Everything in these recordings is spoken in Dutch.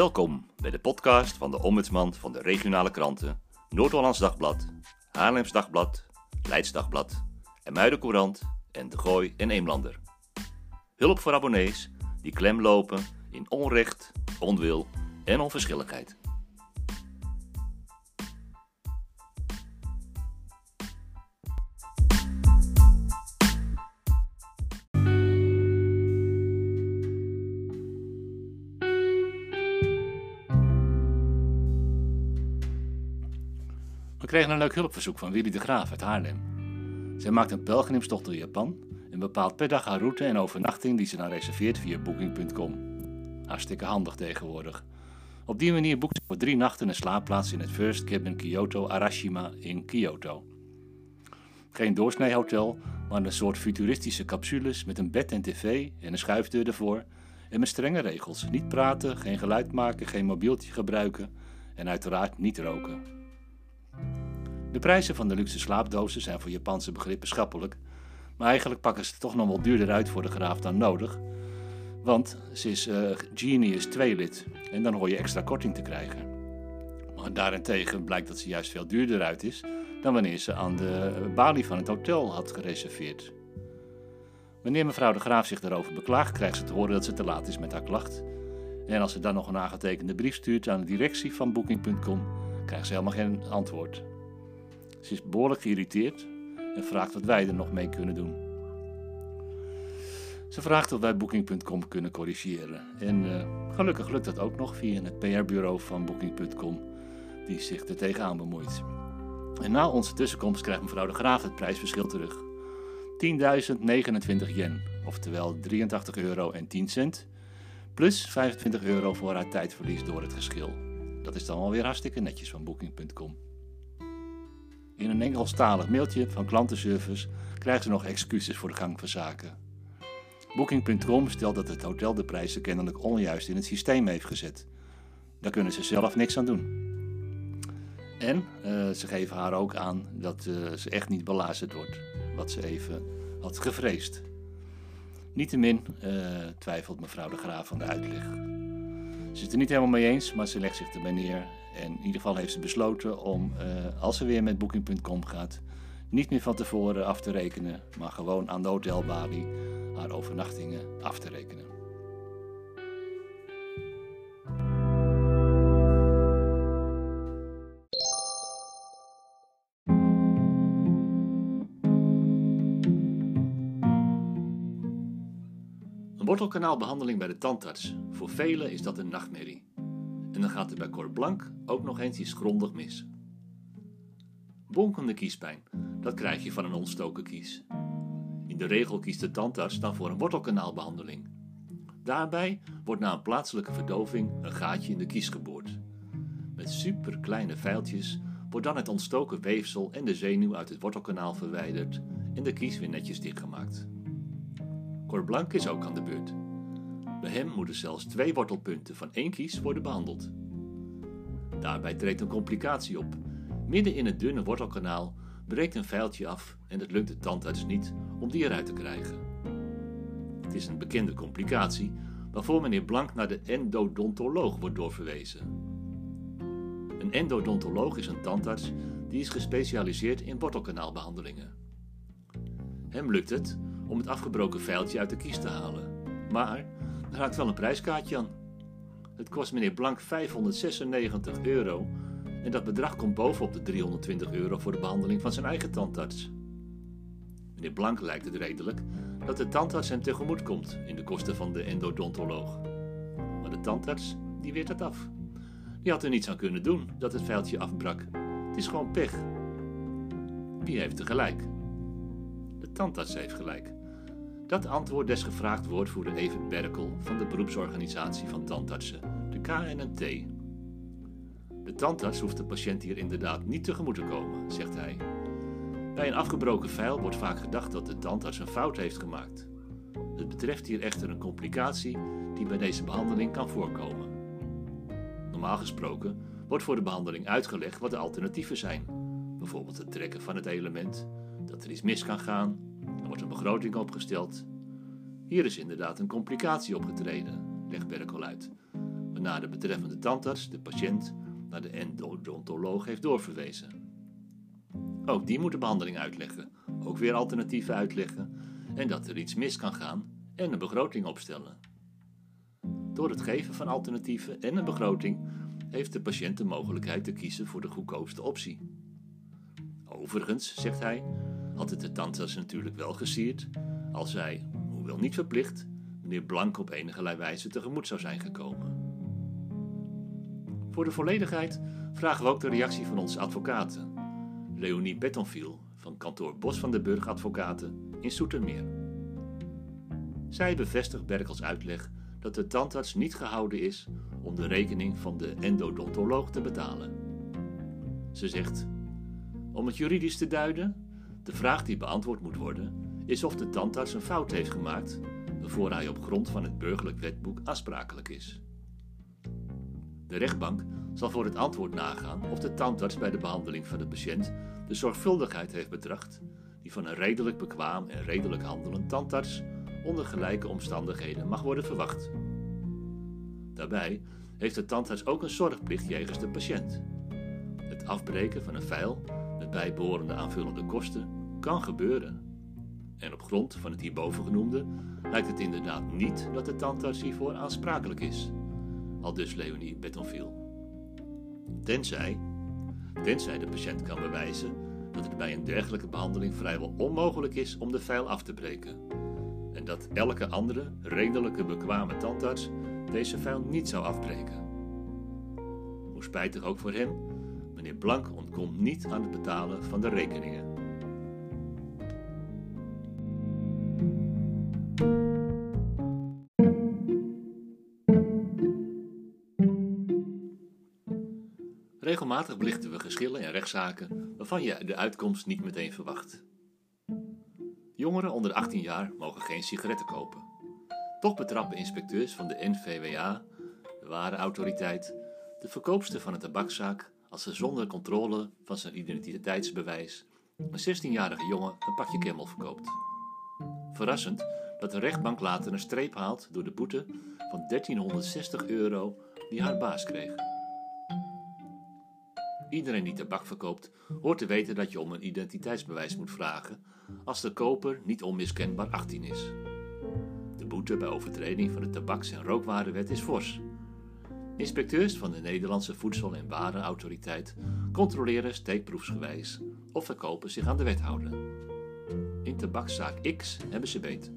Welkom bij de podcast van de ombudsman van de regionale kranten Noord-Hollands Dagblad, Haarlems Dagblad, Leids Dagblad, Muiden Courant en De Gooi en Eemlander. Hulp voor abonnees die klem lopen in onrecht, onwil en onverschilligheid. Kregen een leuk hulpverzoek van Willy de Graaf uit Haarlem. Zij maakt een pelgrimstocht door Japan en bepaalt per dag haar route en overnachting die ze dan reserveert via booking.com. Hartstikke handig tegenwoordig. Op die manier boekt ze voor drie nachten een slaapplaats in het First Cabin Kyoto Arashima in Kyoto. Geen doorsnee-hotel, maar een soort futuristische capsules met een bed en tv en een schuifdeur ervoor. En met strenge regels. Niet praten, geen geluid maken, geen mobieltje gebruiken en uiteraard niet roken. De prijzen van de luxe slaapdozen zijn voor Japanse begrippen schappelijk, maar eigenlijk pakken ze toch nog wel duurder uit voor de graaf dan nodig. Want ze is uh, Genius 2 lid en dan hoor je extra korting te krijgen. Maar daarentegen blijkt dat ze juist veel duurder uit is dan wanneer ze aan de balie van het hotel had gereserveerd. Wanneer mevrouw de Graaf zich daarover beklaagt, krijgt ze te horen dat ze te laat is met haar klacht. En als ze dan nog een aangetekende brief stuurt aan de directie van Booking.com, krijgt ze helemaal geen antwoord. Ze is behoorlijk geïrriteerd en vraagt wat wij er nog mee kunnen doen. Ze vraagt of wij Booking.com kunnen corrigeren. En uh, gelukkig lukt dat ook nog via het PR-bureau van Booking.com, die zich er tegenaan bemoeit. En na onze tussenkomst krijgt mevrouw de Graaf het prijsverschil terug. 10.029 yen, oftewel 83 euro en 10 cent, plus 25 euro voor haar tijdverlies door het geschil. Dat is dan alweer hartstikke netjes van Booking.com. In een Engelstalig mailtje van klantenservice krijgen ze nog excuses voor de gang van zaken. Booking.com stelt dat het hotel de prijzen kennelijk onjuist in het systeem heeft gezet. Daar kunnen ze zelf niks aan doen. En uh, ze geven haar ook aan dat uh, ze echt niet belazerd wordt, wat ze even had gevreesd. Niettemin uh, twijfelt mevrouw de Graaf aan de uitleg. Ze is het er niet helemaal mee eens, maar ze legt zich erbij neer. En in ieder geval heeft ze besloten om, als ze weer met Booking.com gaat, niet meer van tevoren af te rekenen, maar gewoon aan de hotelbalie haar overnachtingen af te rekenen. Een wortelkanaalbehandeling bij de tandarts. Voor velen is dat een nachtmerrie. En dan gaat er bij Cor Blank ook nog eens iets grondig mis. Bonkende kiespijn, dat krijg je van een ontstoken kies. In de regel kiest de tandarts dan voor een wortelkanaalbehandeling. Daarbij wordt na een plaatselijke verdoving een gaatje in de kies geboord. Met superkleine vijltjes wordt dan het ontstoken weefsel en de zenuw uit het wortelkanaal verwijderd en de kies weer netjes dichtgemaakt. Cor Blank is ook aan de beurt. Bij hem moeten zelfs twee wortelpunten van één kies worden behandeld. Daarbij treedt een complicatie op. Midden in het dunne wortelkanaal breekt een vijltje af en het lukt de tandarts niet om die eruit te krijgen. Het is een bekende complicatie waarvoor meneer Blank naar de endodontoloog wordt doorverwezen. Een endodontoloog is een tandarts die is gespecialiseerd in wortelkanaalbehandelingen. Hem lukt het om het afgebroken vijltje uit de kies te halen, maar raakt wel een prijskaartje aan. Het kost meneer Blank 596 euro en dat bedrag komt bovenop de 320 euro voor de behandeling van zijn eigen tandarts. Meneer Blank lijkt het redelijk dat de tandarts hem tegemoet komt in de kosten van de endodontoloog. Maar de tandarts, die weert het af. Die had er niets aan kunnen doen dat het veiltje afbrak. Het is gewoon pech. Wie heeft er gelijk? De tandarts heeft gelijk. Dat antwoord desgevraagd woordvoerder Evert Berkel van de beroepsorganisatie van tandartsen, de KNMT. De tandarts hoeft de patiënt hier inderdaad niet tegemoet te komen, zegt hij. Bij een afgebroken vijl wordt vaak gedacht dat de tandarts een fout heeft gemaakt. Het betreft hier echter een complicatie die bij deze behandeling kan voorkomen. Normaal gesproken wordt voor de behandeling uitgelegd wat de alternatieven zijn. Bijvoorbeeld het trekken van het element, dat er iets mis kan gaan, er wordt een begroting opgesteld. Hier is inderdaad een complicatie opgetreden, legt Berkel uit. Waarna de betreffende tandarts de patiënt naar de endodontoloog heeft doorverwezen. Ook die moet de behandeling uitleggen, ook weer alternatieven uitleggen en dat er iets mis kan gaan en een begroting opstellen. Door het geven van alternatieven en een begroting heeft de patiënt de mogelijkheid te kiezen voor de goedkoopste optie. Overigens, zegt hij, had het de tandarts natuurlijk wel gesierd als hij, hoewel niet verplicht, meneer Blank op enige wijze tegemoet zou zijn gekomen. Voor de volledigheid vragen we ook de reactie van onze advocaten, Leonie Bettonville van kantoor Bos van den Burg Advocaten in Soetermeer. Zij bevestigt Berkels uitleg dat de tandarts niet gehouden is om de rekening van de endodontoloog te betalen. Ze zegt: Om het juridisch te duiden, de vraag die beantwoord moet worden is of de tandarts een fout heeft gemaakt voor hij op grond van het burgerlijk wetboek aansprakelijk is. De rechtbank zal voor het antwoord nagaan of de tandarts bij de behandeling van de patiënt de zorgvuldigheid heeft betracht die van een redelijk bekwaam en redelijk handelend tandarts onder gelijke omstandigheden mag worden verwacht. Daarbij heeft de tandarts ook een zorgplicht jegens de patiënt. Het afbreken van een fijl met bijbehorende aanvullende kosten kan gebeuren. En op grond van het hierboven genoemde lijkt het inderdaad niet dat de tandarts hiervoor aansprakelijk is, al dus Leonie Bettonville. Tenzij, tenzij de patiënt kan bewijzen dat het bij een dergelijke behandeling vrijwel onmogelijk is om de fijl af te breken. En dat elke andere, redelijke, bekwame tandarts deze fijl niet zou afbreken. Hoe spijtig ook voor hem, meneer Blank ontkomt niet aan het betalen van de rekeningen. Regelmatig belichten we geschillen en rechtszaken waarvan je de uitkomst niet meteen verwacht. Jongeren onder 18 jaar mogen geen sigaretten kopen. Toch betrappen inspecteurs van de NVWA, de warenautoriteit, de verkoopster van een tabakzaak als ze zonder controle van zijn identiteitsbewijs een 16-jarige jongen een pakje Camel verkoopt. Verrassend dat de rechtbank later een streep haalt door de boete van 1360 euro die haar baas kreeg. Iedereen die tabak verkoopt, hoort te weten dat je om een identiteitsbewijs moet vragen als de koper niet onmiskenbaar 18 is. De boete bij overtreding van de tabaks- en rookwarenwet is fors. Inspecteurs van de Nederlandse Voedsel- en Warenautoriteit controleren steekproefsgewijs of verkopers zich aan de wet houden. In tabakszaak X hebben ze beet.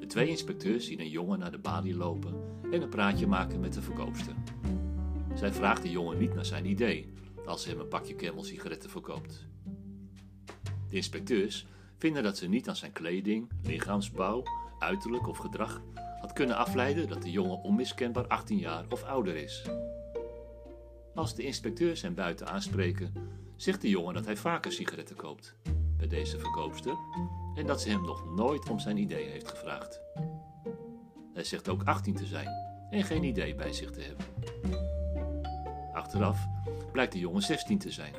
De twee inspecteurs zien een jongen naar de balie lopen en een praatje maken met de verkoopster. Zij vraagt de jongen niet naar zijn idee, als ze hem een pakje Camel sigaretten verkoopt. De inspecteurs vinden dat ze niet aan zijn kleding, lichaamsbouw, uiterlijk of gedrag kunnen afleiden dat de jongen onmiskenbaar 18 jaar of ouder is. Als de inspecteurs hem buiten aanspreken, zegt de jongen dat hij vaker sigaretten koopt bij deze verkoopster en dat ze hem nog nooit om zijn idee heeft gevraagd. Hij zegt ook 18 te zijn en geen idee bij zich te hebben. Achteraf blijkt de jongen 16 te zijn.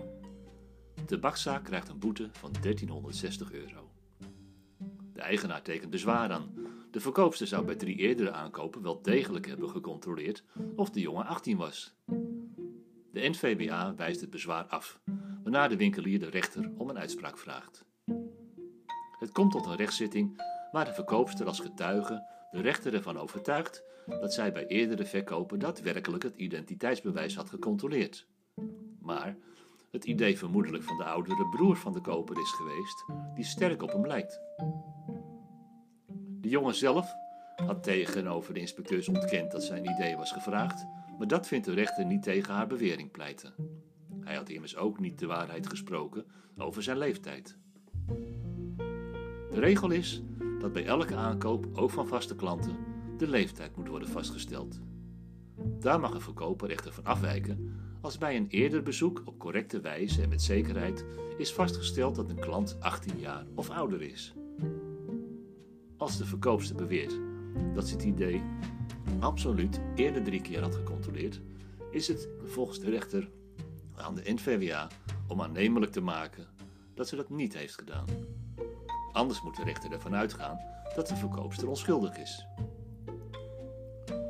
De bakzaak krijgt een boete van 1360 euro. De eigenaar tekent bezwaar aan. De verkoopster zou bij drie eerdere aankopen wel degelijk hebben gecontroleerd of de jongen 18 was. De NVBA wijst het bezwaar af, waarna de winkelier de rechter om een uitspraak vraagt. Het komt tot een rechtszitting waar de verkoopster als getuige de rechter ervan overtuigt dat zij bij eerdere verkopen daadwerkelijk het identiteitsbewijs had gecontroleerd. Maar het idee vermoedelijk van de oudere broer van de koper is geweest, die sterk op hem lijkt. De jongen zelf had tegenover de inspecteurs ontkend dat zijn idee was gevraagd, maar dat vindt de rechter niet tegen haar bewering pleiten. Hij had immers ook niet de waarheid gesproken over zijn leeftijd. De regel is dat bij elke aankoop, ook van vaste klanten, de leeftijd moet worden vastgesteld. Daar mag een verkoper echter van afwijken als bij een eerder bezoek op correcte wijze en met zekerheid is vastgesteld dat een klant 18 jaar of ouder is. Als de verkoopster beweert dat ze het idee absoluut eerder drie keer had gecontroleerd, is het volgens de rechter aan de NVWA om aannemelijk te maken dat ze dat niet heeft gedaan. Anders moet de rechter ervan uitgaan dat de verkoopster onschuldig is.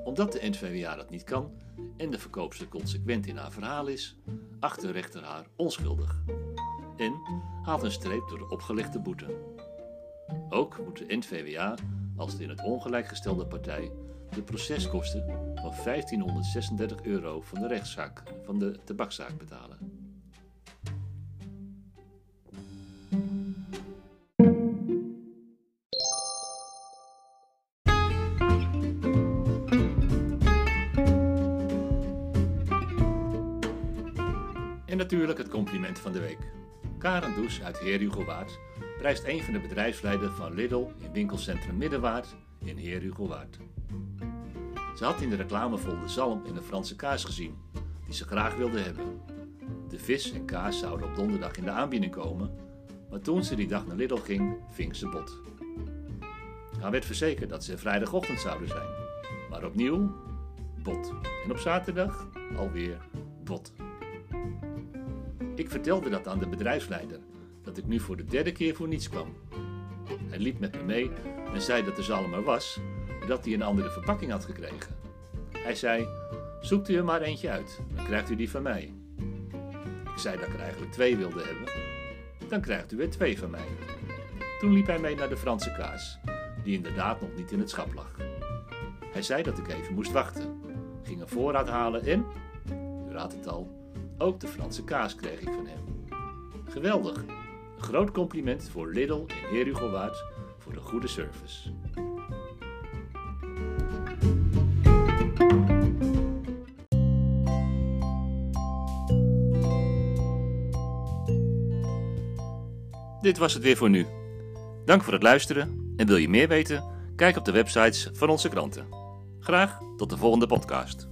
Omdat de NVWA dat niet kan, en de verkoopster consequent in haar verhaal is, acht de rechter haar onschuldig en haalt een streep door de opgelegde boete. Ook moet de NVWA, als de in het ongelijk gestelde partij, de proceskosten van 1536 euro van de rechtszaak van de tabakzaak betalen. En natuurlijk het compliment van de week. Karen Does uit Heer Hugo Waard prijst een van de bedrijfsleiders van Lidl in winkelcentrum Middenwaard in Heer Hugo Waard. Ze had in de reclamefolder de zalm en de Franse kaas gezien, die ze graag wilde hebben. De vis en kaas zouden op donderdag in de aanbieding komen, maar toen ze die dag naar Lidl ging, ving ze bot. Haar werd verzekerd dat ze vrijdagochtend zouden zijn, maar opnieuw bot. En op zaterdag alweer bot. Ik vertelde dat aan de bedrijfsleider, ik nu voor de derde keer voor niets kwam. Hij liep met me mee en zei dat de zalm er was, maar dat hij een andere verpakking had gekregen. Hij zei, zoekt u er maar eentje uit, dan krijgt u die van mij. Ik zei dat ik er eigenlijk twee wilde hebben. Dan krijgt u er twee van mij. Toen liep hij mee naar de Franse kaas, die inderdaad nog niet in het schap lag. Hij zei dat ik even moest wachten, ging een voorraad halen en, u raadt het al, ook de Franse kaas kreeg ik van hem. Geweldig! Groot compliment voor Lidl in Heer Hugo Waard voor de goede service. Dit was het weer voor nu. Dank voor het luisteren en wil je meer weten? Kijk op de websites van onze kranten. Graag tot de volgende podcast.